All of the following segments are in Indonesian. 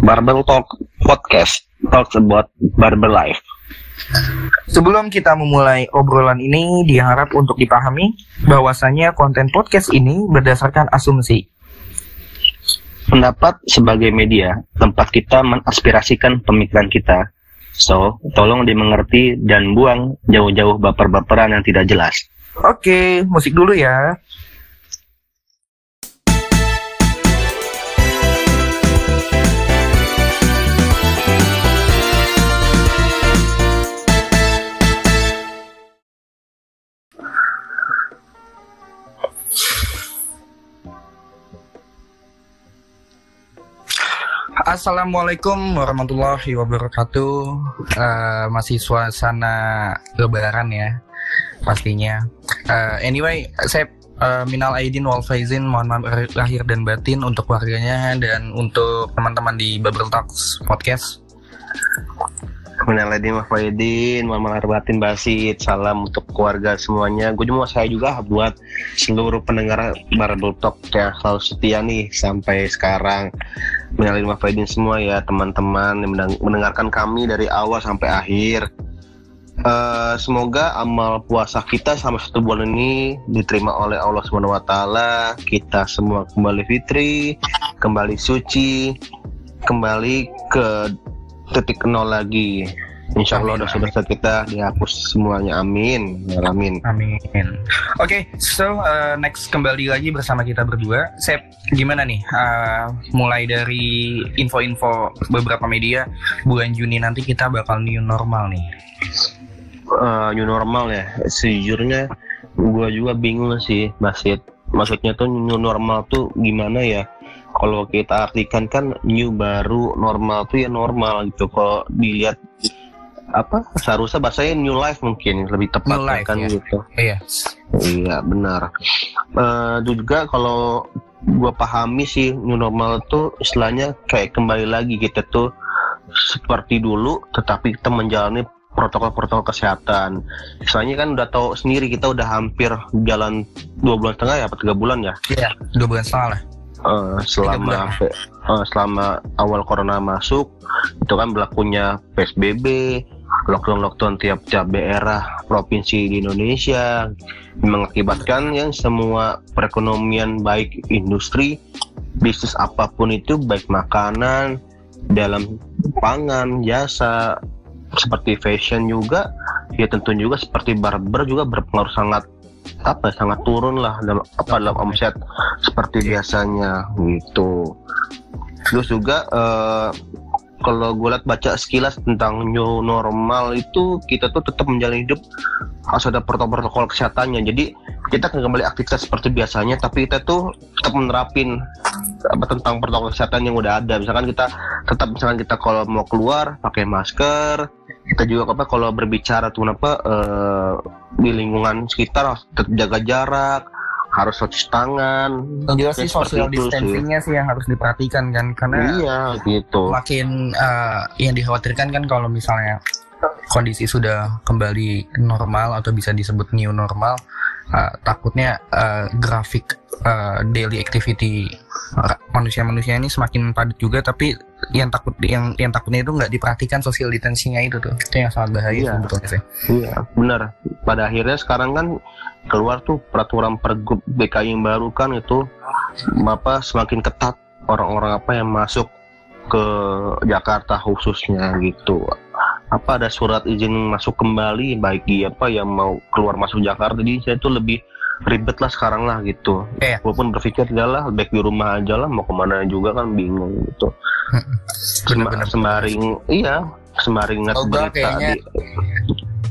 Barber Talk Podcast talks about barber life. Sebelum kita memulai obrolan ini, diharap untuk dipahami bahwasanya konten podcast ini berdasarkan asumsi. Pendapat sebagai media, tempat kita mengaspirasikan pemikiran kita. So, tolong dimengerti dan buang jauh-jauh baper-baperan yang tidak jelas. Oke, musik dulu ya. Assalamualaikum warahmatullahi wabarakatuh. Uh, masih suasana Lebaran ya, pastinya. Uh, anyway, saya uh, minal aidin wal faizin, mohon maaf lahir dan batin untuk warganya dan untuk teman-teman di Bubble Talks podcast. Minal aidin wal faizin, mohon maaf batin basit. Salam untuk keluarga semuanya. Gue cuma saya juga buat seluruh pendengar Bubble Talk yang selalu setia nih sampai sekarang menyalin Faidin semua ya teman-teman yang mendengarkan kami dari awal sampai akhir. Uh, semoga amal puasa kita sama satu bulan ini diterima oleh Allah Subhanahu Wa Taala. Kita semua kembali fitri, kembali suci, kembali ke titik nol lagi. Insya Allah dosa-dosa kita dihapus semuanya. Amin. Amin. Amin. Oke, okay, so uh, next kembali lagi bersama kita berdua. Sep, gimana nih? Uh, mulai dari info-info beberapa media, bulan Juni nanti kita bakal new normal nih. Uh, new normal ya. Sejujurnya, gue juga bingung sih, Basit. Maksudnya tuh new normal tuh gimana ya? Kalau kita artikan kan new baru normal tuh ya normal gitu. Kalau dilihat apa seharusnya bahasanya new life mungkin lebih tepat new life, kan ya. gitu iya iya benar uh, juga kalau gua pahami sih new normal tuh istilahnya kayak kembali lagi kita tuh seperti dulu tetapi kita menjalani protokol-protokol kesehatan. Soalnya kan udah tahu sendiri kita udah hampir jalan dua bulan setengah ya, apa tiga bulan ya? Iya, dua bulan setengah lah. Uh, selama uh, selama awal corona masuk itu kan berlakunya PSBB, lockdown-lockdown tiap-tiap daerah provinsi di Indonesia mengakibatkan yang semua perekonomian baik industri bisnis apa pun itu baik makanan dalam pangan jasa seperti fashion juga ya tentu juga seperti barber juga berpengaruh sangat apa sangat turun lah dalam apa dalam omset seperti biasanya gitu. Terus juga uh, kalau gue lihat baca sekilas tentang new normal itu kita tuh tetap menjalani hidup harus ada protokol-protokol kesehatannya. Jadi kita kembali aktivitas seperti biasanya tapi kita tuh tetap menerapin apa tentang protokol kesehatan yang udah ada. Misalkan kita tetap misalkan kita kalau mau keluar pakai masker. Kita juga apa kalau berbicara tuh apa uh, di lingkungan sekitar harus tetap jaga jarak harus cuci tangan. Yang jelas sih social distancingnya sih. sih yang harus diperhatikan kan karena iya gitu. Makin uh, yang dikhawatirkan kan kalau misalnya kondisi sudah kembali normal atau bisa disebut new normal, uh, takutnya uh, grafik uh, daily activity manusia-manusia ini semakin padat juga tapi yang takut yang yang takutnya itu nggak diperhatikan social distancingnya itu tuh. Itu yang sangat bahaya iya. sebetulnya sih. Iya benar. Pada akhirnya sekarang kan keluar tuh peraturan pergub DKI yang baru kan itu apa semakin ketat orang-orang apa yang masuk ke Jakarta khususnya gitu. Apa ada surat izin masuk kembali bagi apa yang mau keluar masuk Jakarta. Jadi saya tuh lebih ribet lah sekarang lah gitu. Yeah. Walaupun berpikir lah baik di rumah aja lah mau ke mana juga kan bingung gitu. Bener -bener. Sembaring iya sembari ingat oh, berita di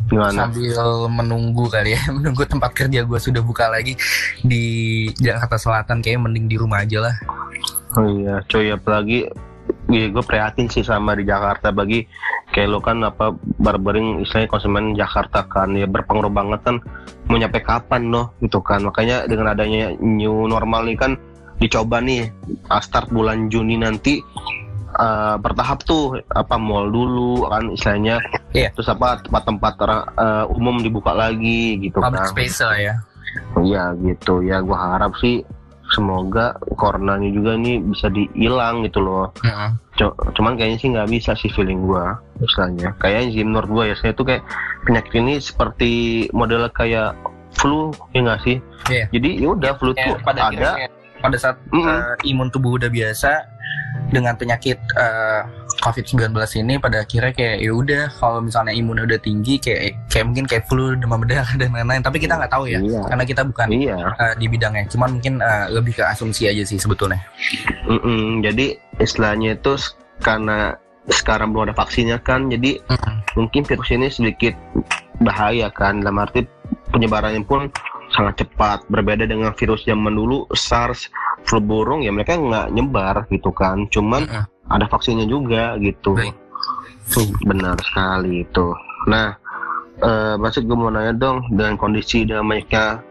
Gimana? Sambil menunggu kali ya, menunggu tempat kerja gue sudah buka lagi di Jakarta Selatan, kayak mending di rumah aja lah. Oh iya, coy apalagi ya gue prihatin sih sama di Jakarta. Bagi kayak lo kan apa barbering istilahnya konsumen Jakarta kan ya berpengaruh banget kan mau nyampe kapan loh gitu kan. Makanya dengan adanya new normal nih kan dicoba nih ah, start bulan Juni nanti uh, bertahap tuh apa mall dulu kan istilahnya. Yeah. terus apa tempat-tempat uh, umum dibuka lagi gitu Public kan. space lah ya. Iya gitu. Ya gue harap sih semoga coronanya juga nih bisa dihilang gitu loh. Heeh. C- cuman kayaknya sih nggak bisa sih feeling gua misalnya. Kayaknya sih menurut gua ya saya tuh kayak penyakit ini seperti model kayak flu ya nggak sih? Iya. jadi ya udah flu Ya, tuh pada ada. akhirnya, pada saat Mm-mm. eh, imun tubuh udah biasa dengan penyakit eh, COVID-19 ini pada akhirnya kayak ya udah kalau misalnya imunnya udah tinggi kayak kayak mungkin kayak flu demam berdarah dan lain-lain tapi kita nggak tahu ya Iya. karena kita bukan iya eh, di bidangnya cuman mungkin eh, lebih ke asumsi aja sih sebetulnya Mm-mm. jadi istilahnya itu karena sekarang belum ada vaksinnya kan jadi Mm-mm. mungkin virus ini sedikit bahaya kan dalam arti penyebarannya pun sangat cepat. Berbeda dengan virus zaman dulu SARS flu burung ya mereka nggak nyebar gitu kan. Cuman Mm-mm. ada vaksinnya juga gitu. Baik. Benar sekali itu. Nah eh masuk gue mau nanya dong dengan kondisi dengan banyaknya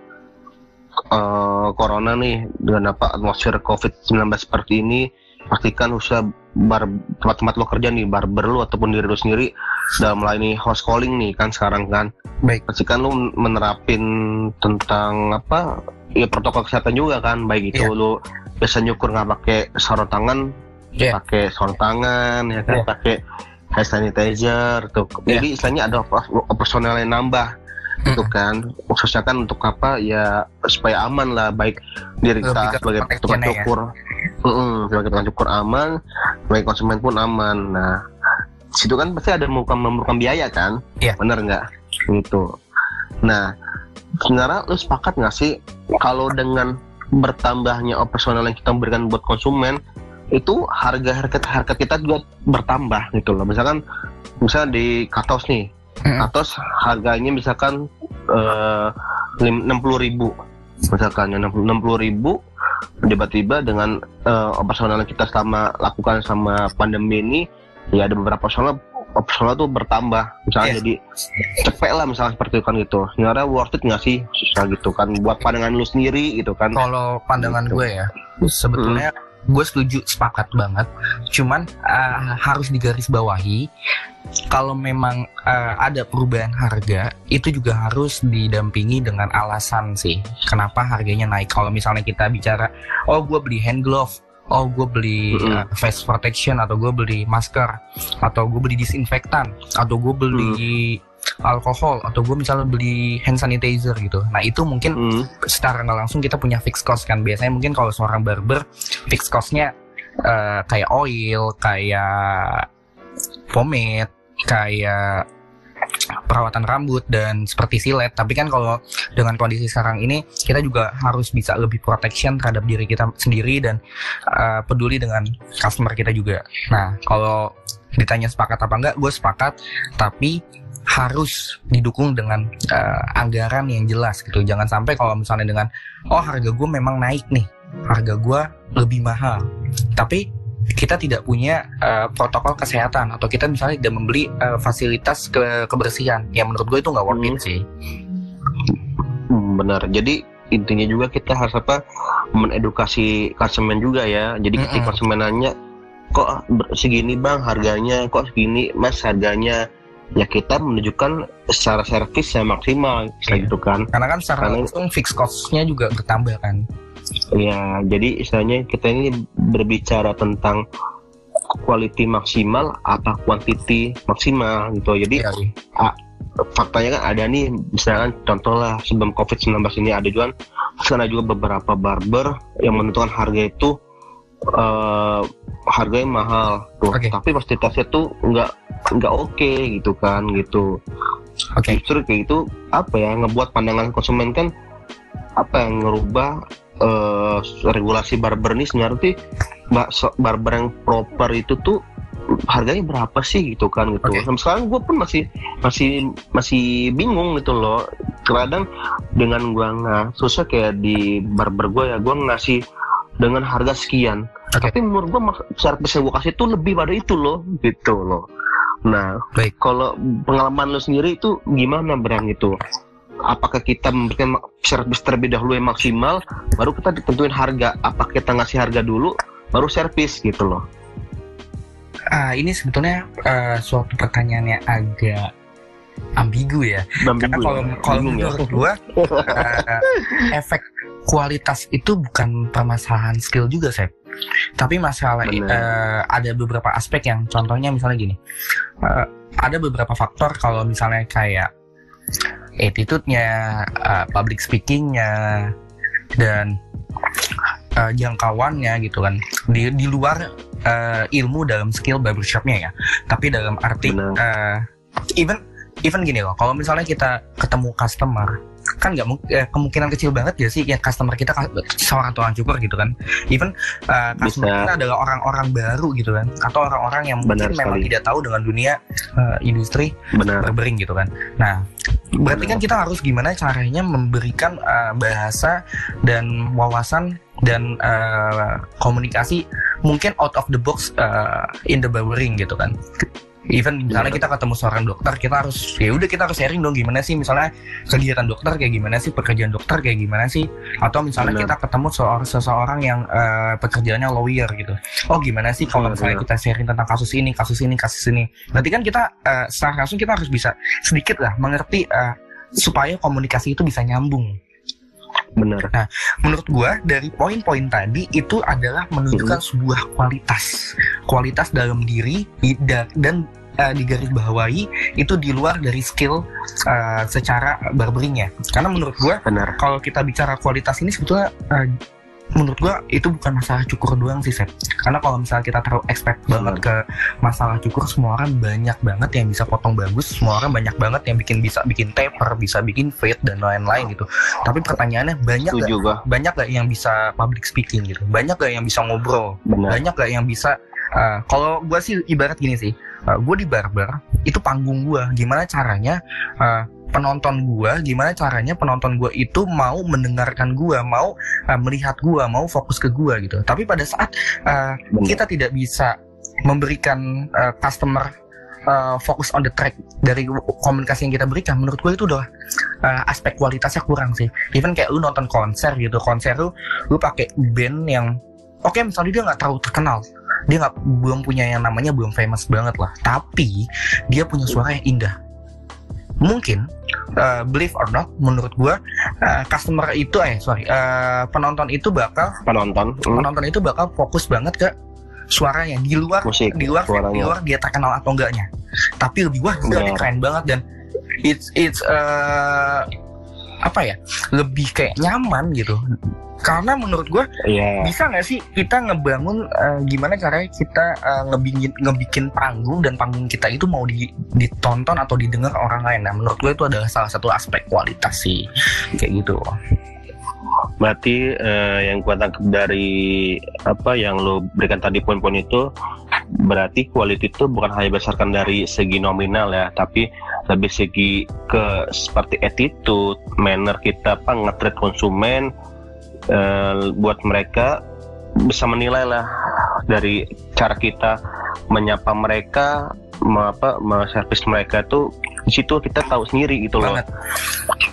eh, corona nih dengan apa atmosfer covid-19 seperti ini pastikan usaha bar tempat-tempat lo kerja nih barber lo ataupun diri lo sendiri dalam melayani host calling nih kan sekarang kan Baik. pastikan lo menerapin tentang apa ya protokol kesehatan juga kan baik itu Iya. lo biasa nyukur nggak pakai sarung tangan Iya. pakai sarung tangan ya kan Iya. pakai hand sanitizer tuh Iya. jadi istilahnya ada op- op- personel yang nambah itu Mm-mm. kan. Khususnya kan untuk apa? Ya supaya aman lah baik diri kita sebagai tukang ya. cukur. Mm-mm, sebagai tukang cukur aman sebagai konsumen pun aman. Nah situ kan pasti ada memerlukan memerlukan biaya kan? Iya. bener nggak? Gitu. Nah sebenarnya lu sepakat nggak sih kalau dengan bertambahnya operasional yang kita berikan buat konsumen itu harga harga harga kita juga bertambah gitu loh. Misalkan misalnya di katos nih Mm-mm. katos harganya misalkan eh, enam puluh ribu misalkan enam puluh ribu tiba-tiba dengan eh, operasional yang kita selama lakukan sama pandemi ini ya ada beberapa operasional operasional tuh bertambah misalnya Iya. jadi cepet lah misalnya seperti itu kan gitu sebenarnya worth it nggak sih susah gitu kan buat pandangan lu sendiri gitu kan kalau pandangan Gitu. gue ya sebetulnya gue setuju sepakat banget. Cuman eh, harus digarisbawahi kalau memang eh, ada perubahan harga itu juga harus didampingi dengan alasan sih kenapa harganya naik. Kalau misalnya kita bicara oh gue beli hand glove oh gue beli Mm-mm. eh, face protection atau gue beli masker atau gue beli disinfektan atau gue beli alkohol atau gue misalnya beli hand sanitizer gitu. Nah itu mungkin Hmm, secara nggak langsung kita punya fixed cost kan. Biasanya mungkin kalau seorang barber fixed costnya eh, kayak oil kayak pomade kayak perawatan rambut dan seperti silet. Tapi kan kalau dengan kondisi sekarang ini kita juga harus bisa lebih protection terhadap diri kita sendiri dan eh, peduli dengan customer kita juga. Nah kalau ditanya sepakat apa enggak gue sepakat tapi harus didukung dengan eh, anggaran yang jelas gitu. Jangan sampai kalau misalnya dengan oh harga gue memang naik nih harga gue lebih mahal. Tapi kita tidak punya eh, protokol kesehatan atau kita misalnya tidak membeli eh, fasilitas ke kebersihan yang menurut gue itu nggak worth it Hmm. sih. Hmm, benar. Jadi intinya juga kita harus apa mengedukasi konsumen juga ya. Jadi ketika Mm-mm. konsumen nanya kok segini bang harganya kok segini mas harganya ya kita menunjukkan secara servis yang maksimal Iya. gitu kan karena kan secara Karena- langsung fixed cost-nya juga bertambah kan Ya, jadi istilahnya kita ini berbicara tentang quality maksimal apa quantity maksimal gitu. Jadi Iya, iya. faktanya kan ada nih, misalkan contoh lah sebelum COVID-19 ini ada juga kan ada juga beberapa barber yang menentukan harga itu eh harganya mahal tuh, Oke. tapi fasilitasnya tuh nggak nggak oke gitu kan gitu. oke Justru kayak itu apa ya ngebuat pandangan konsumen kan apa yang ngerubah eh, regulasi barber ini sebenarnya barber yang proper itu tuh harganya berapa sih gitu kan gitu. Oke. Sampai sekarang gue pun masih masih masih bingung gitu loh. Kadang dengan gua nggak susah kayak di barber gue ya gue ngasih dengan harga sekian. Oke. Tapi menurut gue service yang gue kasih tuh lebih pada itu loh gitu loh. Nah, Baik. kalau pengalaman lo sendiri itu gimana Bram itu? Apakah kita memberikan servis terlebih dahulu yang maksimal, baru kita ditentuin harga? Apa kita ngasih harga dulu, baru servis gitu loh? Ah, ini sebetulnya eh, suatu pertanyaan yang agak ambigu ya Dan karena kalau ya? kalau ya? menurut gua eh, efek kualitas itu bukan permasalahan skill juga Sep. Tapi masalah uh, ada beberapa aspek yang contohnya misalnya gini. Uh, ada beberapa faktor kalau misalnya kayak attitude-nya uh, public speaking-nya dan uh, jangkauannya gitu kan. Di di luar uh, ilmu dalam skill barbershopnya ya. Tapi dalam arti uh, even even gini loh kalau misalnya kita ketemu customer kan nggak eh, kemungkinan kecil banget ya sih? Ya customer kita seorang tukang cukur gitu kan. Even uh, customer Bisa. kita adalah orang-orang baru gitu kan. Atau orang-orang yang mungkin Benar memang tidak tahu dengan dunia uh, industri Benar. barbering gitu kan. Nah berarti kan kita harus gimana caranya memberikan uh, bahasa dan wawasan dan uh, komunikasi mungkin out of the box uh, in the barbering gitu kan even misalnya kita ketemu seorang dokter kita harus ya udah kita harus sharing dong gimana sih misalnya kegiatan dokter kayak gimana sih pekerjaan dokter kayak gimana sih atau misalnya bener. kita ketemu seorang seseorang yang uh, pekerjaannya lawyer gitu oh gimana sih kalau misalnya kita sharing tentang kasus ini kasus ini kasus ini berarti kan kita uh, secara langsung kita harus bisa sedikit lah mengerti uh, supaya komunikasi itu bisa nyambung Benar. Nah, menurut gua dari poin-poin tadi itu adalah menunjukkan hmm. sebuah kualitas, kualitas dalam diri dan uh, digarisbawahi itu di luar dari skill uh, secara barberingnya. Karena menurut gua, Benar. kalau kita bicara kualitas ini sebetulnya uh, menurut gua itu bukan masalah cukur doang sih Seth karena kalau misalnya kita terlalu expect banget ke masalah cukur semua orang banyak banget yang bisa potong bagus semua orang banyak banget yang bikin bisa bikin taper bisa bikin fade dan lain-lain gitu tapi pertanyaannya banyak gak, banyak gak yang bisa public speaking gitu banyak gak yang bisa ngobrol Bener. banyak gak yang bisa uh, kalau gua sih ibarat gini sih uh, gue di barber itu panggung gue gimana caranya uh, penonton gue gimana caranya penonton gue itu mau mendengarkan gue mau uh, melihat gue mau fokus ke gue gitu. Tapi pada saat uh, kita tidak bisa memberikan uh, customer uh, fokus on the track dari komunikasi yang kita berikan menurut gue itu udah uh, aspek kualitasnya kurang sih. Even kayak lu nonton konser gitu konser lu lu pakai band yang oke okay, misalnya dia nggak terlalu terkenal dia nggak belum punya yang namanya belum famous banget lah tapi dia punya suara yang indah mungkin uh, believe or not menurut gua uh, customer itu eh sorry uh, penonton itu bakal penonton hmm. penonton itu bakal fokus banget ke suaranya di luar Musik, di luar suaranya. di luar dia terkenal atau enggaknya tapi lebih wah gila ini keren banget dan it's it's uh, apa ya lebih kayak nyaman gitu. Karena menurut gue yeah. bisa nggak sih kita ngebangun uh, gimana caranya kita uh, ngebikin ngebikin panggung dan panggung kita itu mau di, ditonton atau didengar orang lain? Nah menurut gue itu adalah salah satu aspek kualitas sih. Kayak gitu berarti uh, yang gue tangkap dari apa yang lo berikan tadi poin-poin itu berarti quality itu bukan hanya berdasarkan dari segi nominal ya tapi lebih segi ke seperti attitude manner kita apa ngetreat konsumen uh, buat mereka bisa menilai lah dari cara kita menyapa mereka apa servis mereka tuh di situ kita tahu sendiri gitu loh. Banget.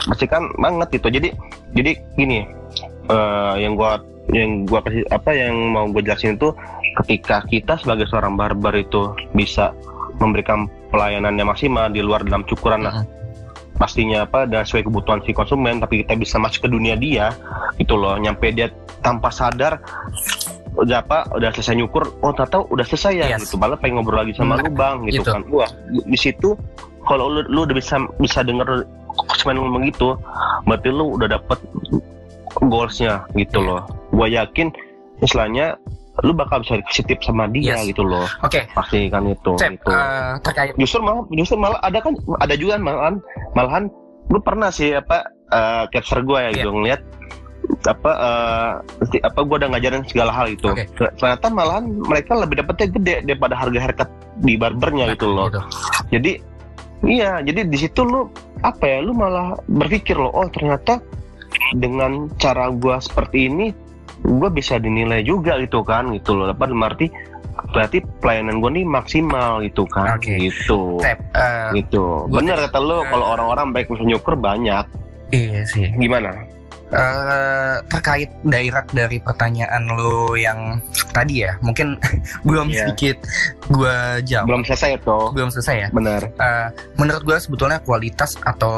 pasti kan banget gitu. Jadi jadi gini uh, yang gua yang gua kasih apa yang mau gue jelasin itu ketika kita sebagai seorang barber itu bisa memberikan pelayanan yang maksimal di luar dalam cukuran uh -huh pastinya apa dan sesuai kebutuhan si konsumen tapi kita bisa masuk ke dunia dia gitu loh. Nyampe dia tanpa sadar udah apa udah selesai nyukur oh tahu udah selesai ya yes. gitu malah pengen ngobrol lagi sama hmm, lu bang gitu, gitu. kan wah di situ kalau lu lu udah bisa bisa denger konsumen ngomong gitu berarti lu udah dapet goalsnya gitu yeah. loh gua yakin istilahnya lu bakal bisa dikasih tips sama dia yes. gitu loh. Oke. Okay. Pasti kan itu. Cep, gitu. Uh, terkait. Justru malah justru malah ada kan ada juga malahan malahan lu pernah sih apa uh, capture gue ya yeah. gitu ngeliat apa uh, apa gue udah ngajarin segala hal itu. Okay. ternyata malahan mereka lebih dapetnya gede daripada harga haircut di barbernya nah, gitu loh. gitu. jadi iya jadi di situ lu apa ya lu malah berpikir loh oh ternyata dengan cara gue seperti ini gue bisa dinilai juga gitu kan gitu loh. Apa arti berarti pelayanan gue nih maksimal gitu kan okay. gitu. Tep, uh, gitu. bener kata lo uh, kalau orang-orang baik bisa nyukur banyak. Iya sih. Gimana Uh, terkait direct dari pertanyaan lo yang tadi ya, mungkin belum yeah. sedikit gue jawab. Belum selesai tuh. Belum selesai ya. Benar. Uh, menurut gue sebetulnya kualitas atau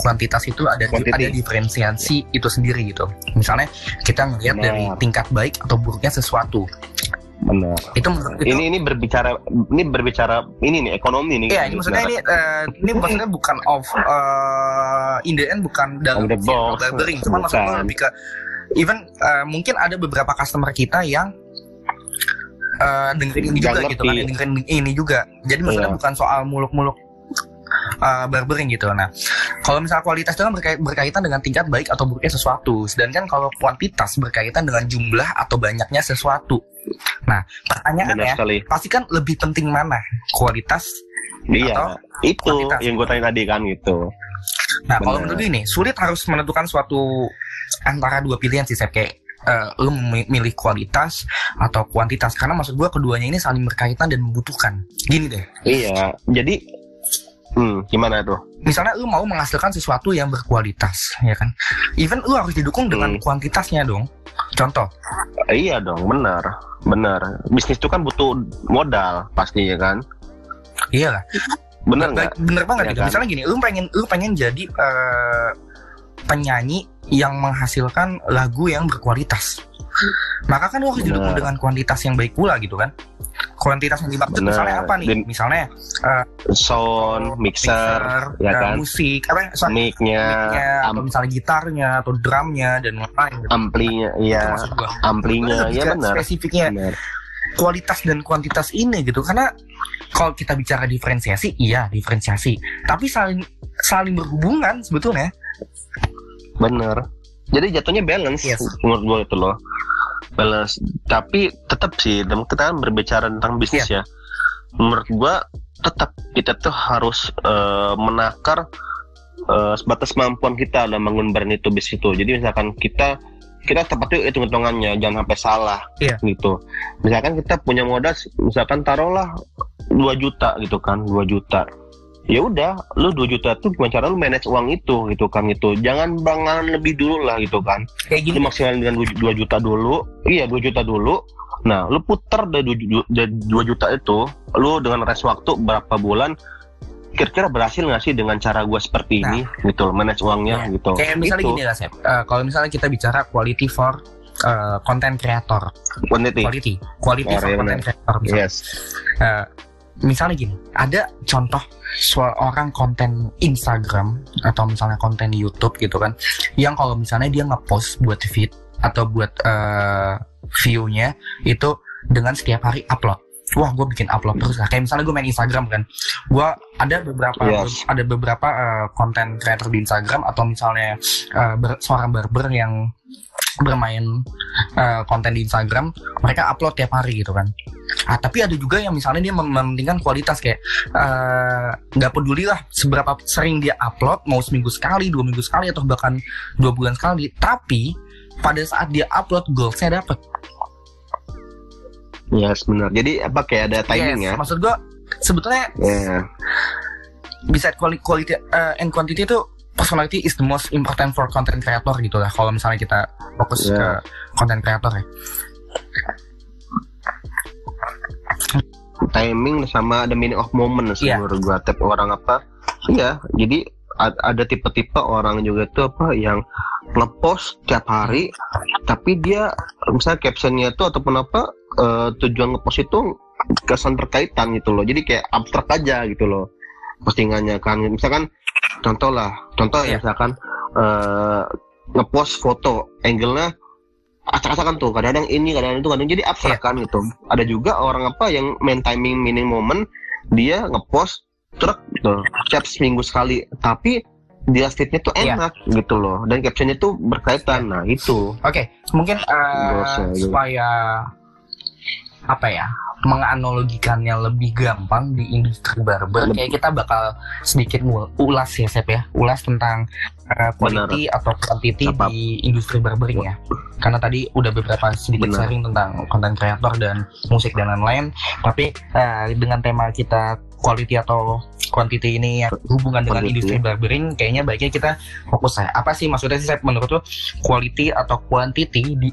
kuantitas itu ada Quantity. ada diferensiasi yeah. itu sendiri gitu. Misalnya kita ngelihat dari tingkat baik atau buruknya sesuatu. Benar. Itu, itu ini ini berbicara ini berbicara ini nih ekonomi nih. Iya, ini maksudnya ini uh, ini maksudnya bukan of uh, in the end bukan dalam the box, barbering, cuma maksudnya lebih ke even uh, mungkin ada beberapa customer kita yang uh, dengerin ini juga gitu kan, dengerin ini juga. Jadi maksudnya yeah. bukan soal muluk-muluk uh, barbering gitu. Nah, kalau misalnya kualitas itu kan berkait, berkaitan dengan tingkat baik atau buruknya sesuatu, sedangkan kalau kuantitas berkaitan dengan jumlah atau banyaknya sesuatu. Nah, pertanyaannya pasti kan lebih penting mana? Kualitas Iya, atau itu kuantitas? yang gue tanya tadi kan gitu. Nah, Bener. kalau menurut ini sulit harus menentukan suatu antara dua pilihan sih, saya kayak uh, lu memilih kualitas atau kuantitas karena maksud gue keduanya ini saling berkaitan dan membutuhkan. Gini deh. Iya, jadi Hmm, gimana tuh? Misalnya lu mau menghasilkan sesuatu yang berkualitas, ya kan? Even lu harus didukung dengan hmm. kuantitasnya dong. Contoh. Iya dong, benar. Benar. Bisnis itu kan butuh modal pasti ya kan? Iya lah. Bener nggak? Bener banget ya. Kan? Misalnya gini, lu pengen lu pengen jadi uh, penyanyi yang menghasilkan lagu yang berkualitas. Maka kan lu harus didukung dengan kuantitas yang baik pula gitu kan? kuantitas yang dimaksud misalnya apa nih? Din, misalnya uh, sound, mixer, mixer ya uh, kan? musik, apa? Sound, mic-nya, mic atau misalnya gitarnya atau drumnya dan lain-lain. Gitu. Amplinya, iya. Amplinya, ya benar. Spesifiknya. Benar. Kualitas dan kuantitas ini gitu karena kalau kita bicara diferensiasi, iya diferensiasi, tapi saling saling berhubungan sebetulnya. Bener. Jadi jatuhnya balance yes. menurut gue itu loh balance tapi tetap sih kita kan berbicara tentang bisnis yeah. ya menurut gua tetap kita tuh harus uh, menakar uh, sebatas kemampuan kita dalam bangun brand itu bisnis itu jadi misalkan kita kita tepat itu hitung hitungannya jangan sampai salah yeah. gitu. Misalkan kita punya modal misalkan taruhlah 2 juta gitu kan 2 juta. Ya udah lu 2 juta tuh gimana cara lu manage uang itu gitu kan itu jangan bangan lebih dulu lah gitu kan. Kayak gini. Maksimal dengan 2 juta dulu iya 2 juta dulu. Nah lu putar dari 2 juta itu lu dengan rest waktu berapa bulan kira-kira berhasil nggak sih dengan cara gue seperti nah, ini gitu manage uangnya ya. gitu kayak misalnya gitu. gini lah Sep uh, kalau misalnya kita bicara quality for uh, content creator quality quality quality for content creator misalnya. yes uh, misalnya gini, ada contoh seorang konten Instagram atau misalnya konten YouTube gitu kan, yang kalau misalnya dia ngepost buat feed atau buat uh, view-nya itu dengan setiap hari upload. Wah, gue bikin upload terus lah. Kayak misalnya gue main Instagram kan, gue ada beberapa yes. ada beberapa uh, konten creator di Instagram atau misalnya uh, ber, seorang barber yang bermain uh, konten di Instagram, mereka upload tiap hari gitu kan. Ah, tapi ada juga yang misalnya dia mementingkan kualitas kayak eh, nggak uh, peduli lah seberapa sering dia upload, mau seminggu sekali, dua minggu sekali atau bahkan dua bulan sekali. Tapi pada saat dia upload goalsnya dapet. Ya yes, benar. Jadi apa kayak ada timing yes, ya? Maksud gua sebetulnya yeah. bisa quality, quality uh, and quantity itu personality is the most important for content creator gitu lah. Kalau misalnya kita fokus yeah. ke content creator ya timing sama the meaning of moment sih yeah. menurut gua tiap orang apa iya jadi ada tipe-tipe orang juga tuh apa yang ngepost tiap hari tapi dia misalnya captionnya itu ataupun apa uh, tujuan ngepost itu kesan terkaitan gitu loh jadi kayak abstrak aja gitu loh postingannya kan misalkan contoh lah contoh yeah. ya iya. misalkan uh, ngepost foto angle-nya acak-acakan tuh kadang-kadang ini kadang-kadang itu kadang jadi abstrak yeah. kan gitu ada juga orang apa yang main timing meaning moment dia ngepost truk gitu setiap seminggu sekali tapi dia state-nya tuh iya. enak yeah. gitu loh dan captionnya tuh berkaitan nah itu oke okay. mungkin uh, supaya apa ya menganalogikannya lebih gampang di industri barber kayak kita bakal sedikit ulas ya Sep ya ulas tentang uh, quality Benar. atau quantity Apa? di industri barbering ya karena tadi udah beberapa sedikit Benar. sharing tentang konten kreator dan musik dan lain-lain tapi uh, dengan tema kita quality atau quantity ini yang hubungan dengan Quantity. industri barbering kayaknya baiknya kita fokus. Saya apa sih maksudnya sih saya menurut lo quality atau quantity di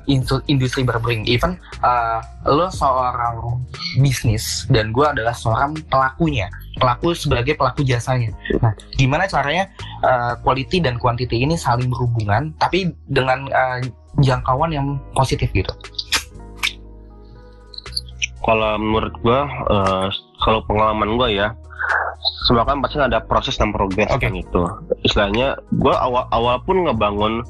industri barbering? Even uh, lo seorang bisnis dan gue adalah seorang pelakunya. Pelaku sebagai pelaku jasanya. Nah gimana caranya uh, quality dan quantity ini saling berhubungan tapi dengan uh, jangkauan yang positif gitu kalau menurut gua eh, kalau pengalaman gua ya semua kan pasti ada proses dan progres Oke. kan itu istilahnya gua awal awal pun ngebangun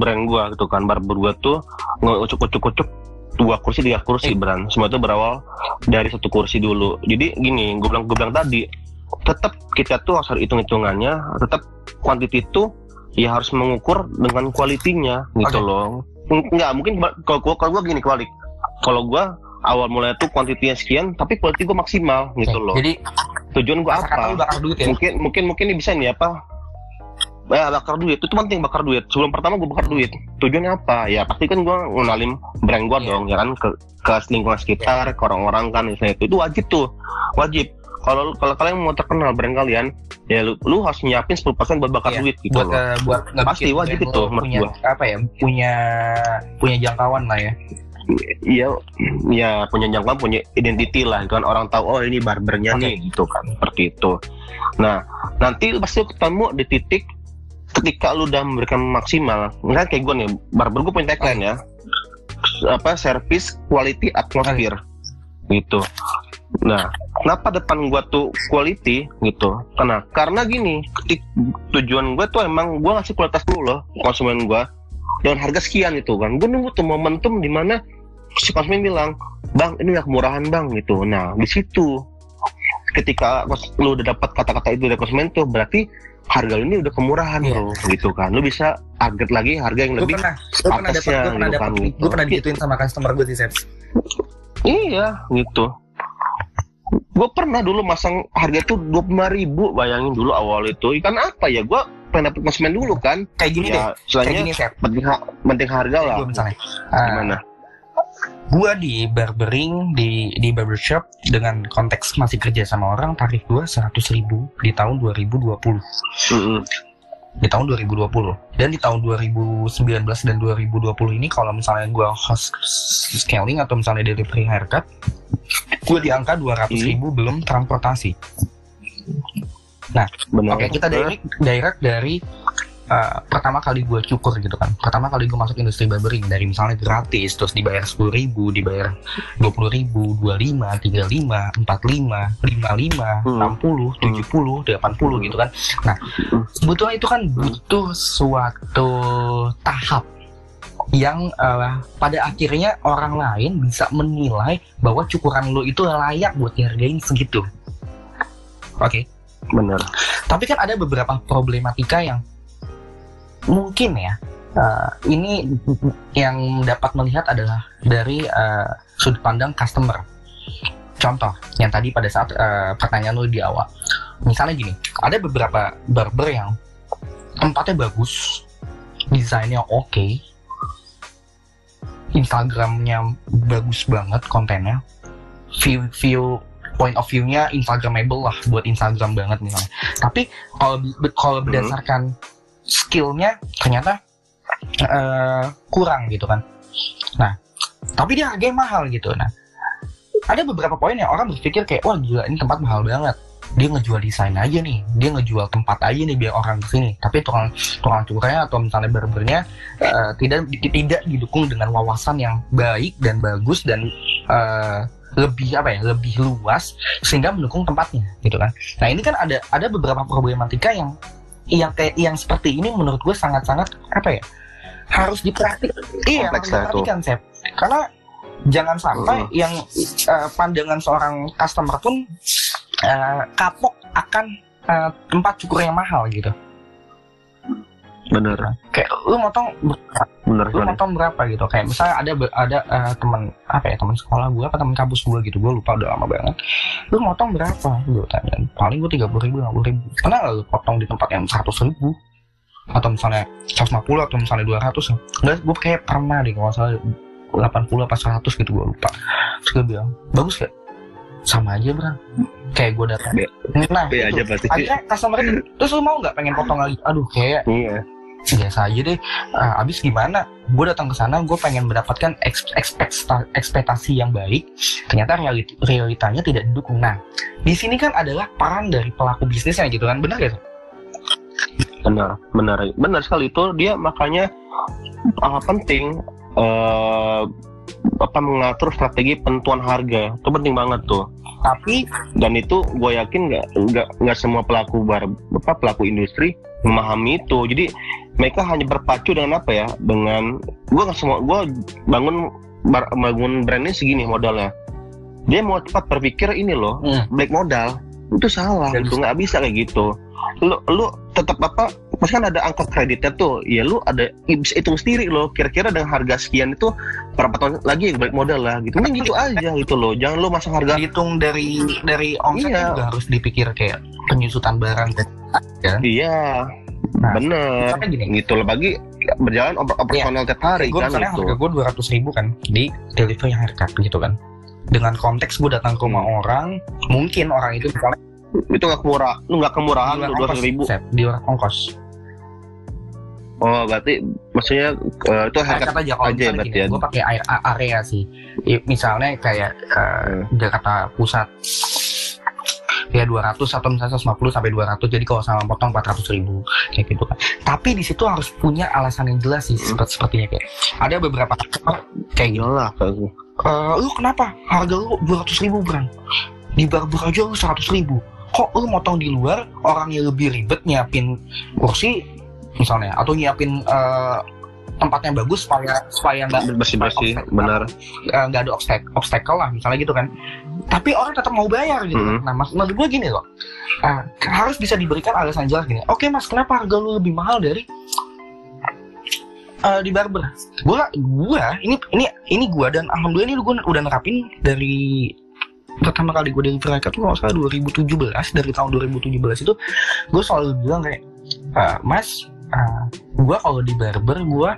brand gua gitu kan barber gua tuh ngeucuk ucuk ucuk dua kursi tiga kursi Eh. brand semua itu berawal dari satu kursi dulu jadi gini gue bilang gue bilang tadi tetap kita tuh harus hitung hitungannya tetap quantity itu ya harus mengukur dengan kualitinya gitu Oke. loh nggak mungkin kalau gua kalau gua gini kualik kalau gua awal mulai tuh kuantitinya sekian tapi quality gua maksimal gitu loh. jadi tujuan kata apa? lu bakar duit ya? Mungkin mungkin mungkin ini bisa nih apa? Ya bakar duit itu penting bakar duit. Sebelum pertama gue bakar duit. Tujuannya apa? Ya pasti kan gue ngenalin brand gue Iya. dong ya kan? Ke ke lingkungan sekitar ke orang-orang kan misalnya itu. Itu wajib tuh wajib. Kalau kalau kalian mau terkenal brand kalian ya lu, lu harus nyiapin 10% buat bakar Iya, duit gitu buat loh. uh, buat Pasti wajib itu, menurut punya gua. apa ya? Punya punya jangkauan lah ya iya ya punya jangkauan punya identiti lah. Kan orang tahu oh ini barbernya Oke. nih gitu kan. Seperti itu. Nah nanti pasti ketemu di titik ketika lu udah memberikan maksimal. Kan kayak gue nih barber gue punya tagline ya. Apa service quality atmosphere. Gitu. Nah kenapa depan gua tuh quality? Gitu. Karena karena gini ketik tujuan gue tuh emang gua ngasih kualitas dulu loh konsumen gua dengan harga sekian gitu kan gue nunggu tuh momentum di mana si konsumen bilang bang ini udah kemurahan bang gitu. Nah di situ ketika lu udah dapat kata-kata itu dari konsumen tuh berarti harga lu ini udah kemurahan Iya. bro gitu kan. Lu bisa target lagi harga yang lebih pernah gue pernah dapat gue pernah gitu dapat kan, gitu. gue pernah digituin sama customer gue sih Seth iya gitu. Gue pernah dulu masang harga tuh dua puluh ribu bayangin dulu awal itu. Ikan apa ya? Gue pengen dapet konsumen dulu kan? Kayak gini deh ya kayak istilahnya gini penting, ha- penting harga lah. gue misalnya. Uh, gimana? Gue di barbering di di barbershop dengan konteks masih kerja sama orang tarif gue seratus ribu di tahun 2020 Mm-mm. di tahun 2020 dan di tahun 2019 dan 2020 ini kalau misalnya gue host scaling atau misalnya delivery haircut gue di angka 200 ribu belum transportasi benar. oke kita direct direct dari uh, pertama kali gue cukur gitu kan. Pertama kali gue masuk industri barbering dari misalnya gratis terus dibayar 10 ribu dibayar 20 ribu 25 35 45 55 Hmm. 60 70 80 gitu kan. Nah sebetulnya itu kan butuh suatu tahap yang uh, pada akhirnya orang lain bisa menilai bahwa cukuran lo itu layak buat dihargain segitu. Oke benar tapi kan ada beberapa problematika yang mungkin ya uh, ini yang dapat melihat adalah dari uh, sudut pandang customer. Contoh yang tadi pada saat uh, pertanyaan lu di awal, misalnya gini, ada beberapa barber yang tempatnya bagus, desainnya oke, Instagramnya bagus banget kontennya, view view point of view-nya Instagramable lah buat Instagram banget misalnya. Tapi kalau kalau Hmm. berdasarkan skillnya ternyata eh, kurang gitu kan. Nah, tapi dia harganya mahal gitu. Nah, ada beberapa poin yang orang berpikir kayak wah gila ini tempat mahal banget. Dia ngejual desain aja nih, dia ngejual tempat aja nih biar orang ke sini. Tapi tukang tukang cukurnya atau misalnya barbernya eh, tidak tidak didukung dengan wawasan yang baik dan bagus dan eh, lebih apa ya lebih luas sehingga mendukung tempatnya gitu kan nah ini kan ada ada beberapa problematika yang yang kayak yang seperti ini menurut gue sangat sangat apa ya harus diperhatikan iya harus diperhatikan Sep. karena jangan sampai Mm. yang eh, pandangan seorang customer pun eh, kapok akan eh, tempat cukur yang mahal gitu benar kayak lu motong benar lu motong berapa? Gitu. Kayak misalnya ada ada eh, teman apa ya teman sekolah gue apa teman kampus gue gitu gue lupa udah lama banget. Lu motong berapa? Gue tanya paling gue tiga puluh ribu lima puluh ribu. Karena lu potong di tempat yang seratus ribu? Atau misalnya 150 atau misalnya 200 Nggak, gue kayak pernah deh kalau salah 80 apa 100 gitu gue lupa. Terus gue bilang bagus gak sama aja bro kayak gue datang. Nah B itu. aja berarti. akhirnya customer terus lu mau nggak pengen potong lagi? Aduh kayak Iya. Biasa aja deh. Ah, abis gimana? Gue datang ke sana gue pengen mendapatkan eks- ekspekta- ekspektasi yang baik. Ternyata realit- realitanya tidak didukung. Nah di sini kan adalah peran dari pelaku bisnisnya gitu kan. Benar sih? benar benar. Benar sekali itu. Dia makanya uh, penting eh apa mengatur strategi penentuan harga. Itu penting banget tuh. Tapi dan itu gue yakin nggak nggak nggak semua pelaku bar apa pelaku industri memahami itu. Jadi mereka hanya berpacu dengan apa ya? Dengan gue nggak semua gue bangun bar, bangun brand ini segini modalnya. Dia mau cepat berpikir ini loh hmm, black modal itu salah Nggak itu nggak bisa kayak gitu. Lu lu tetap apa pasti kan ada angka kreditnya tuh. Ya lu ada bisa hitung sendiri loh kira-kira dengan harga sekian itu berapa tahun lagi yang balik modal lah gitu. Mending gitu aja gitu loh. Jangan lu masang harga. Dihitung dari dari omsetnya Iya. juga harus dipikir kayak penyusutan barang kan? Iya Nah, bener. gini. Gitu loh bagi berjalan oper operasional tiap hari gue kan misalnya gitu. harga gue dua ratus ribu kan di delivery haircut gitu kan. Dengan konteks gue datang ke rumah orang mungkin orang itu misalnya itu nggak kemurah lu nggak kemurahan tuh dua ongkos, ribu. Seth, di luar ongkos. Oh berarti maksudnya eh, itu harga haircut aja kalau aja ya berarti gini ya. gue pakai area sih. Misalnya kayak eh, Jakarta Pusat ya 200 atau misalnya 150 sampai 200 jadi kalau sama potong 400 ribu kayak gitu kan. Tapi di situ harus punya alasan yang jelas sih seperti sepertinya kayak. Ada beberapa customer kayak gini iyalah kayak "Eh, lu kenapa? Harga lu 200 ribu Bran. Di barber aja lu 100 ribu. Kok lu motong di luar orang yang lebih ribet nyiapin kursi misalnya atau nyiapin eh, tempatnya bagus supaya supaya nggak bersih bersih benar. Eh, nggak ada obstacle, obstacle lah misalnya gitu kan. Tapi orang tetap mau bayar gitu. Kan. Mhm. nah mas menurut gue gini loh. Ah, harus bisa diberikan alasan jelas gini. Oke mas kenapa harga lu lebih mahal dari eh, di barber? Gua gua ini ini ini gua dan alhamdulillah ini gua udah nerapin dari pertama kali gue dari Veraka tuh kalau nggak salah 2017 dari tahun 2017 itu gue selalu bilang kayak "Eh, mas eh, gue kalau di barber gue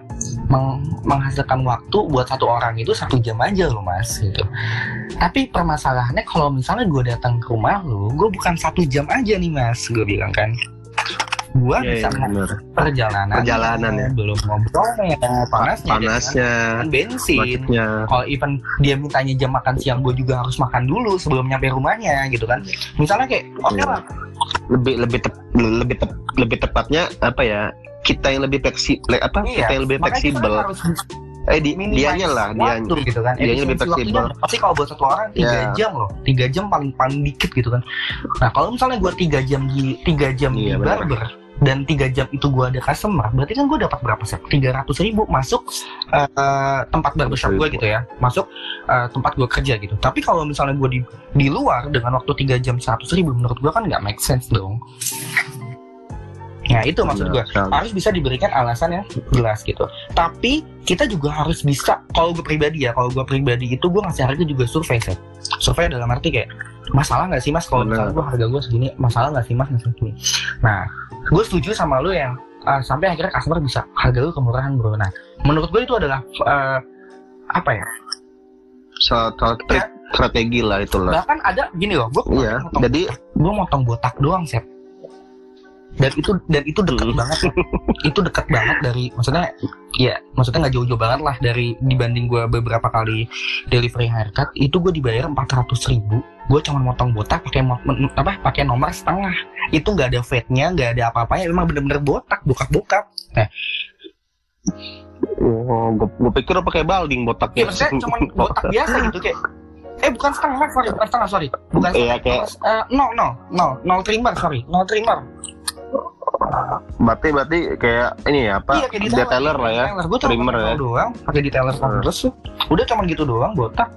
meng- menghasilkan waktu buat satu orang itu satu jam aja loh mas gitu. Tapi permasalahannya kalau misalnya gue datang ke rumah lo gue bukan satu jam aja nih mas gue bilang kan. Gue Iya, bisa iya, benar. perjalanan Perjalanan ya. belum ngobrolnya panasnya panasnya kan bensin. kalau even dia mintanya jam makan siang gue juga harus makan dulu sebelum nyampe rumahnya gitu kan. Misalnya kayak oke Iya. lah lebih lebih tep, lebih tep, lebih tepatnya apa ya kita yang lebih fleksibel apa iya kita yang lebih fleksibel. eh di dianya lah dia gitu kan dianya lebih fleksibel. pasti kalau buat satu orang tiga Iya. jam loh tiga jam paling paling dikit gitu kan. Nah kalau misalnya gue tiga jam di tiga jam Iya, di barber dan tiga jam itu gue ada customer berarti kan gue dapat berapa sih tiga ratus ribu masuk eh, tempat barbershop gue gitu ya. Masuk eh, tempat gue kerja gitu. Tapi kalau misalnya gue di di luar dengan waktu tiga jam seratus ribu menurut gue kan nggak make sense dong Nah itu maksud gue harus bisa diberikan alasan yang jelas gitu. Tapi kita juga harus bisa kalau gue pribadi ya, kalau gue pribadi itu gue ngasih harga juga survei sih. Survei dalam arti kayak masalah nggak sih mas kalau misalnya gue harga gue segini, masalah nggak sih mas segini. Nah gue setuju sama lu yang uh, sampai akhirnya customer bisa harga lu kemurahan bro. Nah menurut gue itu adalah uh, apa ya? satu trik strategi lah itulah Bahkan ada gini loh, gue iya motong, jadi gue motong botak doang sih. Dan itu dan itu deket Hmm. banget itu deket banget dari maksudnya ya maksudnya nggak jauh-jauh banget lah dari dibanding gue beberapa kali delivery haircut itu gue dibayar empat ratus ribu. Gue cuma motong botak pakai apa pakai nomor setengah. Itu nggak ada fade-nya nggak ada apa-apanya memang bener-bener botak bokap-bokap. Oh, gue, gue pikir lo pakai balding ya botaknya maksudnya cuma botak biasa gitu kayak eh bukan setengah sorry bukan setengah sorry. Bukan Iya, setengah kayak- Eh, nol nol nol nol trimmer sorry nol trimmer berarti berarti kayak ini ya apa? Iya kayak detailer lah ya gue cuma trimmer ya. doang pakai detailer terus tuh. Udah cuma gitu doang botak.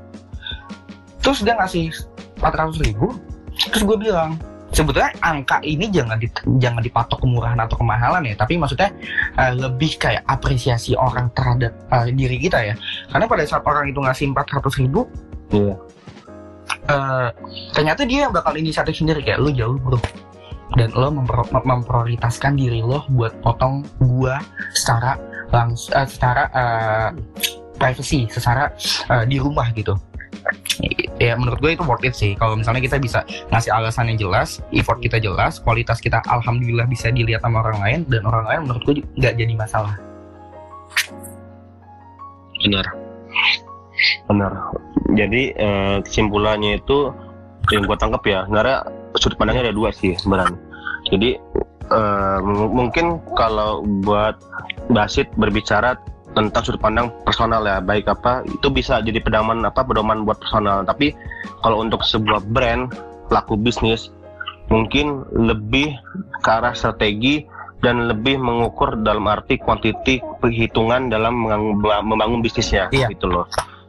Terus dia ngasih 400 ribu terus gue bilang sebetulnya angka ini jangan di, jangan dipatok kemurahan atau kemahalan ya tapi maksudnya eh, lebih kayak apresiasi orang terhadap eh, diri kita ya. Karena pada saat orang itu ngasih 400 ribu Iya. eh, ternyata dia yang bakal inisiatif sendiri kayak lu jauh bro dan lo mempro- mem- memprioritaskan diri lo buat potong gua secara langsung secara eh, privacy secara eh, di rumah gitu. Ya menurut gue itu worth it sih. Kalau misalnya kita bisa ngasih alasan yang jelas effort kita jelas kualitas kita alhamdulillah bisa dilihat sama orang lain dan orang lain menurut gue nggak jadi masalah. Benar. Benar. Jadi eh, kesimpulannya itu yang gue tangkap ya sebenarnya sudut pandangnya ada dua sih sebenarnya. Jadi eh, mungkin kalau buat Basit berbicara tentang sudut pandang personal ya baik apa itu bisa jadi pedoman apa pedoman buat personal. Tapi kalau untuk sebuah brand pelaku bisnis mungkin lebih ke arah strategi dan lebih mengukur dalam arti kuantiti perhitungan dalam membangun bisnisnya iya. gitu loh.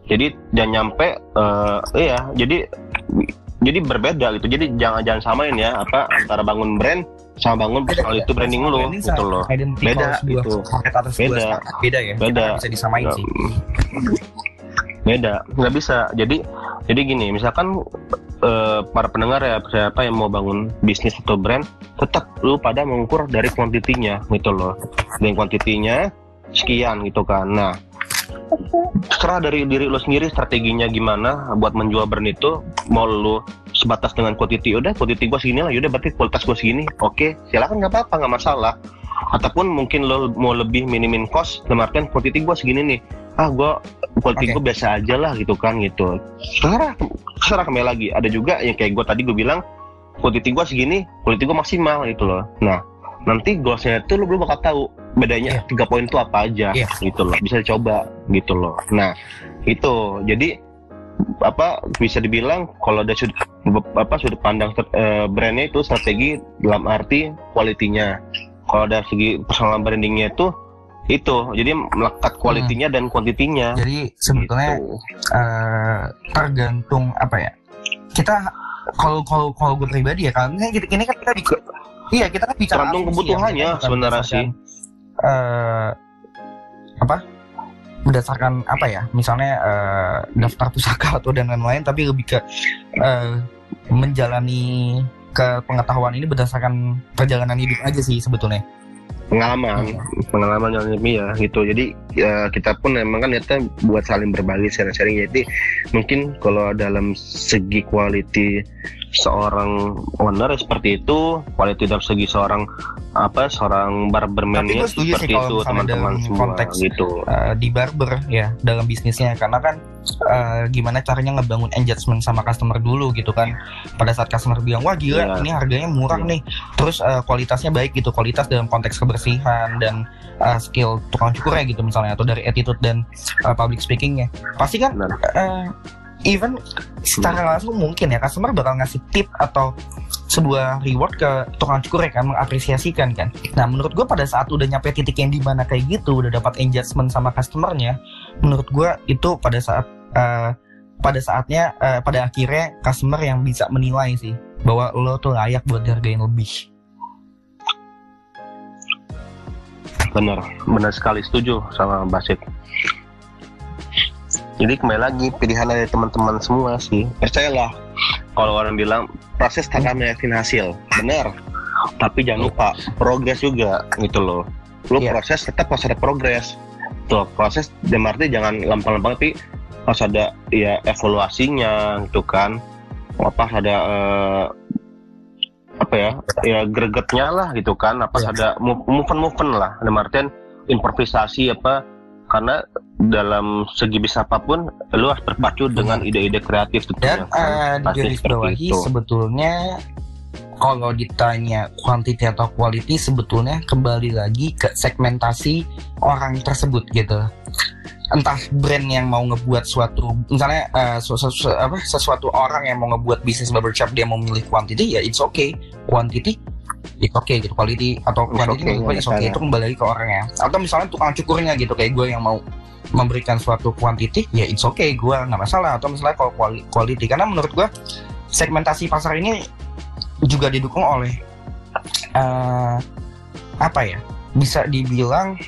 Jadi dan nyampe uh, iya jadi jadi berbeda gitu. Jadi jangan jangan samain ya apa antara bangun brand sama bangun personal itu branding lu gitu loh. beda itu beda. beda ya. Beda. Bisa disamain sih. Beda. Nggak bisa. Jadi jadi gini misalkan uh, para pendengar ya siapa yang mau bangun bisnis atau brand tetap lu pada mengukur dari kuantitinya gitu loh. Dan kuantitinya sekian gitu kan. Nah terserah dari diri lo sendiri strateginya gimana buat menjual brand itu. Mau lo sebatas dengan quantity udah quantity gue segini lah yaudah berarti kualitas gue segini. Oke silakan nggak apa-apa nggak masalah. Ataupun mungkin lo mau lebih minimin cost dalam artian quantity gue segini nih. Ah gue quality okay. gue biasa aja lah gitu kan gitu. Terserah terserah kembali lagi. Ada juga yang kayak gue tadi gue bilang quantity gue segini quality gue maksimal gitu loh. Nah nanti goalsnya itu lo belum bakal tahu bedanya iya. tiga yeah. poin itu apa aja yeah. gitu loh bisa coba gitu loh nah itu jadi apa bisa dibilang kalau ada sudut apa sudut pandang uh, brandnya itu strategi dalam arti kualitinya kalau dari segi personal brandingnya itu itu jadi melekat kualitinya hmm. dan kuantitinya jadi sebetulnya gitu. uh, tergantung apa ya kita kalau kalau kalau gue pribadi ya kan ini, ini kan kita iya kita kan bicara tergantung kebutuhannya ya, sebenarnya sih. Uh, apa? Berdasarkan apa ya? Misalnya uh, daftar pusaka atau dan lain-lain tapi lebih ke uh, menjalani ke pengetahuan ini berdasarkan perjalanan hidup aja sih sebetulnya pengalaman. Pengalaman yang lebih ya gitu. Jadi ya, kita pun emang kan niatnya buat saling berbagi sharing-sharing. Jadi mungkin kalau dalam segi quality seorang owner seperti itu quality dalam segi seorang apa seorang barberman-nya seperti itu teman-teman semua konteks, gitu. uh, di barber ya dalam bisnisnya. Karena kan uh, gimana caranya ngebangun engagement sama customer dulu gitu kan pada saat customer bilang wah gila yeah. ini harganya murah yeah. nih terus uh, kualitasnya baik gitu kualitas dalam konteks kebersihan dan uh, skill tukang cukurnya gitu misalnya atau dari attitude dan uh, public speakingnya pasti kan uh, even secara langsung mungkin ya customer bakal ngasih tip atau sebuah reward ke tukang cukur ya kan mengapresiasikan kan. Nah menurut gue pada saat udah nyampe titik yang di mana kayak gitu udah dapat engagement sama customernya, menurut gue itu pada saat uh, pada saatnya uh, pada akhirnya customer yang bisa menilai sih bahwa lo tuh layak buat dihargain lebih. Benar, benar sekali setuju sama Basit jadi kembali lagi pilihan dari teman-teman semua sih. Percayalah kalau orang bilang proses tak akan meyakin hasil. Benar. Tapi jangan lupa progres juga gitu loh. Lu yeah. proses tetap harus ada progres. Tuh proses dan arti jangan lempang-lempang tapi harus ada ya evaluasinya gitu kan. Apa ada uh, apa ya ya gregetnya lah gitu kan. Apa yeah. ada movement movement lah. Dalam artian improvisasi apa karena dalam segi bisa apa pun lu harus berpacu hmm. dengan ide-ide kreatif tentunya. Dan uh, di garis bawahi sebetulnya kalau ditanya kuantiti atau quality sebetulnya kembali lagi ke segmentasi orang tersebut gitu entah brand yang mau ngebuat suatu misalnya uh, su su su apa sesuatu orang yang mau ngebuat bisnis barbershop dia mau milih quantity ya it's okay quantity it's okay gitu quality atau quantity okay, it's okay, itu kembali lagi ke orangnya. Atau misalnya tukang cukurnya gitu kayak gue yang mau memberikan suatu quantity ya it's okay gue nggak masalah. Atau misalnya kalau quality. Karena menurut gue segmentasi pasar ini juga didukung oleh uh, apa ya bisa dibilang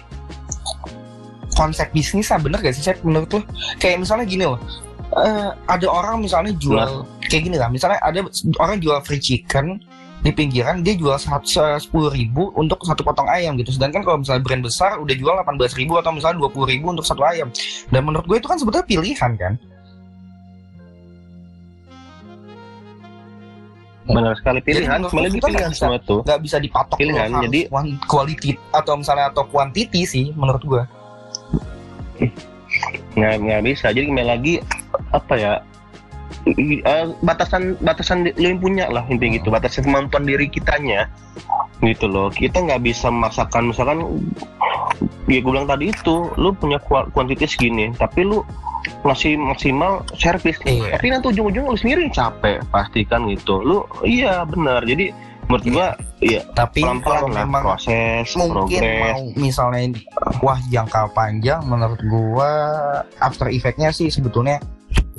konsep bisnis lah bener gak sih saya menurut lo kayak misalnya gini loh uh, ada orang misalnya jual kayak gini lah misalnya ada orang jual free chicken di pinggiran dia jual sepuluh ribu untuk satu potong ayam gitu. Sedangkan kalau misalnya brand besar udah jual delapan belas ribu atau misalnya dua puluh ribu untuk satu ayam. Dan menurut gue itu kan sebetulnya pilihan kan? Benar sekali pilihan menurut sebenarnya pilihan nggak bisa- semua tuh nggak bisa dipatok Pilihan, jadi- quality atau misalnya atau quantity sih menurut gua nggak nggak bisa. Jadi kembali lagi apa ya eh, batasan batasan lo yang punya lah intinya gitu. Batasan kemampuan diri kitanya. Gitu loh. Kita nggak bisa memaksakan misalkan ya gue bilang tadi itu lu punya kua- kuantiti segini tapi lu ngasih maksimal servis Iya. tapi nanti ujung-ujungnya lu sendiri capek pasti kan gitu. Lu iya benar. Jadi menurut Iya. gua iya tapi pelan-pelan kalau lah memang proses mungkin progres. mau misalnya wah jangka panjang menurut gua after effectnya sih sebetulnya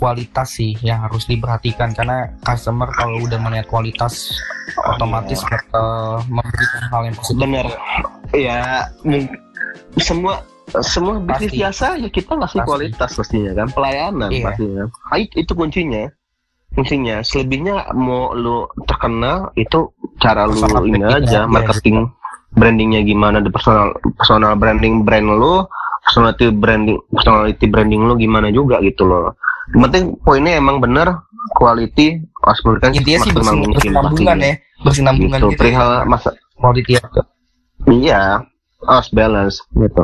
kualitas sih yang harus diperhatikan. Karena customer kalau udah melihat kualitas otomatis bakal memberikan hal yang positif. Bener. Ya semua semua bisnis Pasti. biasa ya kita ngasih Pasti. kualitas pastinya kan pelayanan Iya. pastinya Ah, itu, kuncinya. Kuncinya selebihnya mau lu terkenal itu cara lu Personal ini aja aja, marketing brandingnya gimana di personal personal branding brand lu personality branding personality branding lu gimana juga gitu loh yang penting poinnya emang bener quality harus memberikan intinya sih bersinambungan ya bersinambungan gitu gitu, perihal masa quality ya. Iya, harus balance gitu.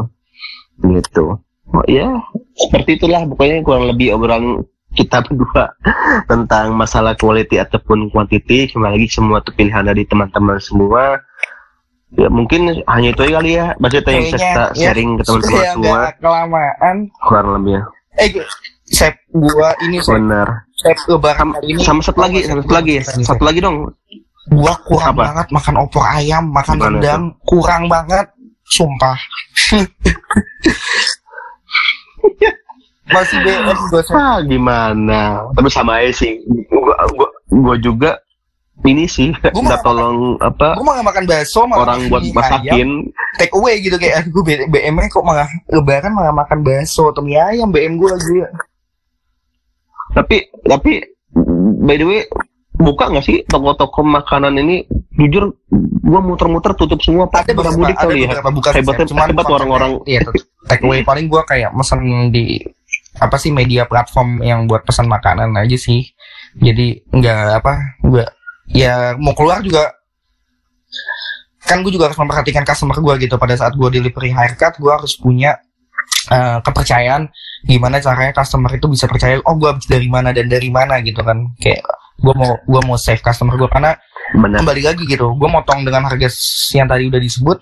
Gitu. Oh, ya, seperti itulah pokoknya kurang lebih obrolan kita berdua tentang masalah quality ataupun quantity. Kembali lagi semua itu pilihan dari teman-teman semua. Ya mungkin hanya itu aja kali ya. Bisa kita Kayaknya, ya, sharing ke teman-teman semua. kelamaan Kurang lebih ya. eh Sep, gua ini Sep, Benar. Sep lebaran hari ini sama satu lagi, sama satu lagi, satu lagi dong. gua kurang Apa? banget makan opor ayam makan Gimana rendang kurang banget sumpah masih BS gua Sep. Ah, gimana? Tapi sama aja sih. Gua juga ini sih Gua nggak mau- tolong apa gua malah makan bakso malah orang makan buat mie ayam, masakin take away gitu kayak gue BM nya kok malah lebaran malah makan bakso atau mie ayam BM gue lagi. Tapi tapi by the way buka nggak sih toko-toko makanan ini? Jujur gua muter-muter tutup semua pak. Ada pada beberapa, mudik kali ya. bukan hebatnya. Cuman hebat konsepnya- orang-orang. Iya take away paling gue kayak mesen di apa sih media platform yang buat pesan makanan aja sih. Jadi nggak apa gue ya mau keluar juga kan gue juga harus memperhatikan customer gue gitu. Pada saat gue delivery haircut gue harus punya eh, kepercayaan gimana caranya customer itu bisa percaya oh gue habis dari mana dan dari mana gitu kan. Kayak gue mau gue mau save customer gue karena benar. kembali lagi gitu gue motong dengan harga yang tadi udah disebut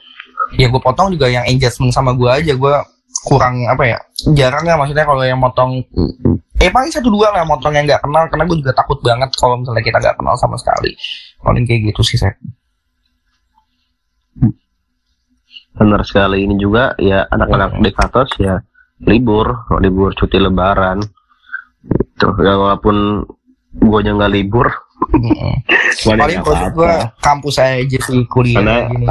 ya gue potong juga yang engagement sama gue aja. Gue kurang apa ya jarang ya maksudnya kalau yang motong eh paling satu dua lah motong yang nggak kenal karena gue juga takut banget kalau misalnya kita nggak kenal sama sekali. Paling kayak gitu sih saya benar sekali. Ini juga ya anak-anak dekatos ya libur. Libur cuti lebaran. Gitu. Ya walaupun gua nggak libur. Gua paling project gue kampus aja sih kuliah karena gini.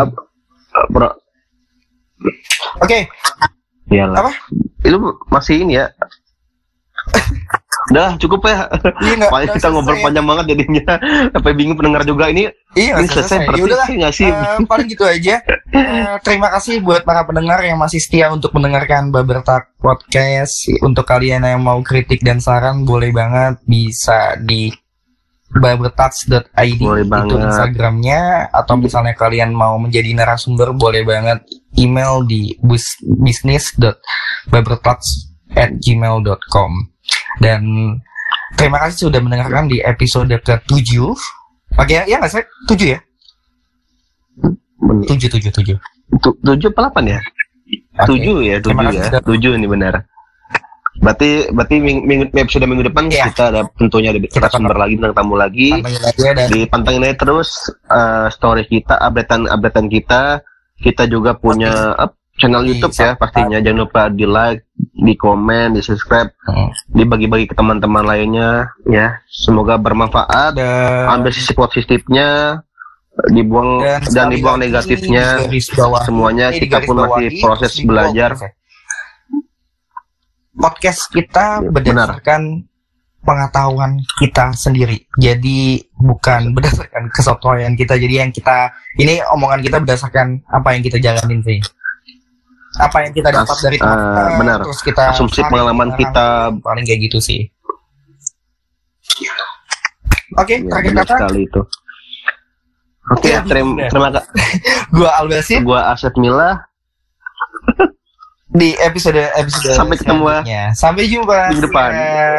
oke. ya lah Apa? itu masih ini ya Udah cukup ya. iya Pokoknya nggak kita ngobrol panjang banget jadinya. Sampai bingung pendengar juga ini. iya ini selesai selesai berarti ya udahlah nggak sih? Eh, paling gitu aja. Eh, terima kasih buat para pendengar yang masih setia untuk mendengarkan Babertak Podcast. Untuk kalian yang mau kritik dan saran, boleh banget bisa di babertats.id Boleh itu banget. Instagramnya atau misalnya kalian mau menjadi narasumber boleh banget email di business.babertats@gmail.com dan terima kasih sudah mendengarkan di episode ke-7 Oke ya, ya nggak sih? 7 ya? Bener. 7, 7, 7 Tu- Tujuh apa delapan ya? Tujuh ya, tujuh ya. Tujuh ini benar. Berarti berarti minggu, minggu episode minggu depan Iya. kita ada tentunya ada kita sumber lagi tentang tamu lagi. Pantengin aja dan terus eh, story kita, updatean updatean kita. Kita juga punya up, channel Di YouTube ya pastinya. Jangan lupa di like, di komen, di subscribe, Hmm. dibagi-bagi ke teman-teman lainnya ya. Semoga bermanfaat. dan Ambil sisi positifnya, dibuang dan, sekali dibuang negatifnya. di Semuanya di kita pun masih proses di belajar. Ya. Podcast kita Ya, berdasarkan pengetahuan kita sendiri. Jadi bukan berdasarkan kesotoyan kita. Jadi yang kita ini omongan kita berdasarkan apa yang kita jalanin sih. Apa yang kita dapat As- dari teman eh, benar. terus kita Asumsi pengalaman kita. paling kayak gitu sih. Oke, Ya, terakhir benar kata sekali itu. Oke, Iya, terima bener. terima kasih. Gua Albasin Gua Asep Mila. di episode episode Sampai ketemu, ya. Sampai jumpa. Minggu depan. Ya.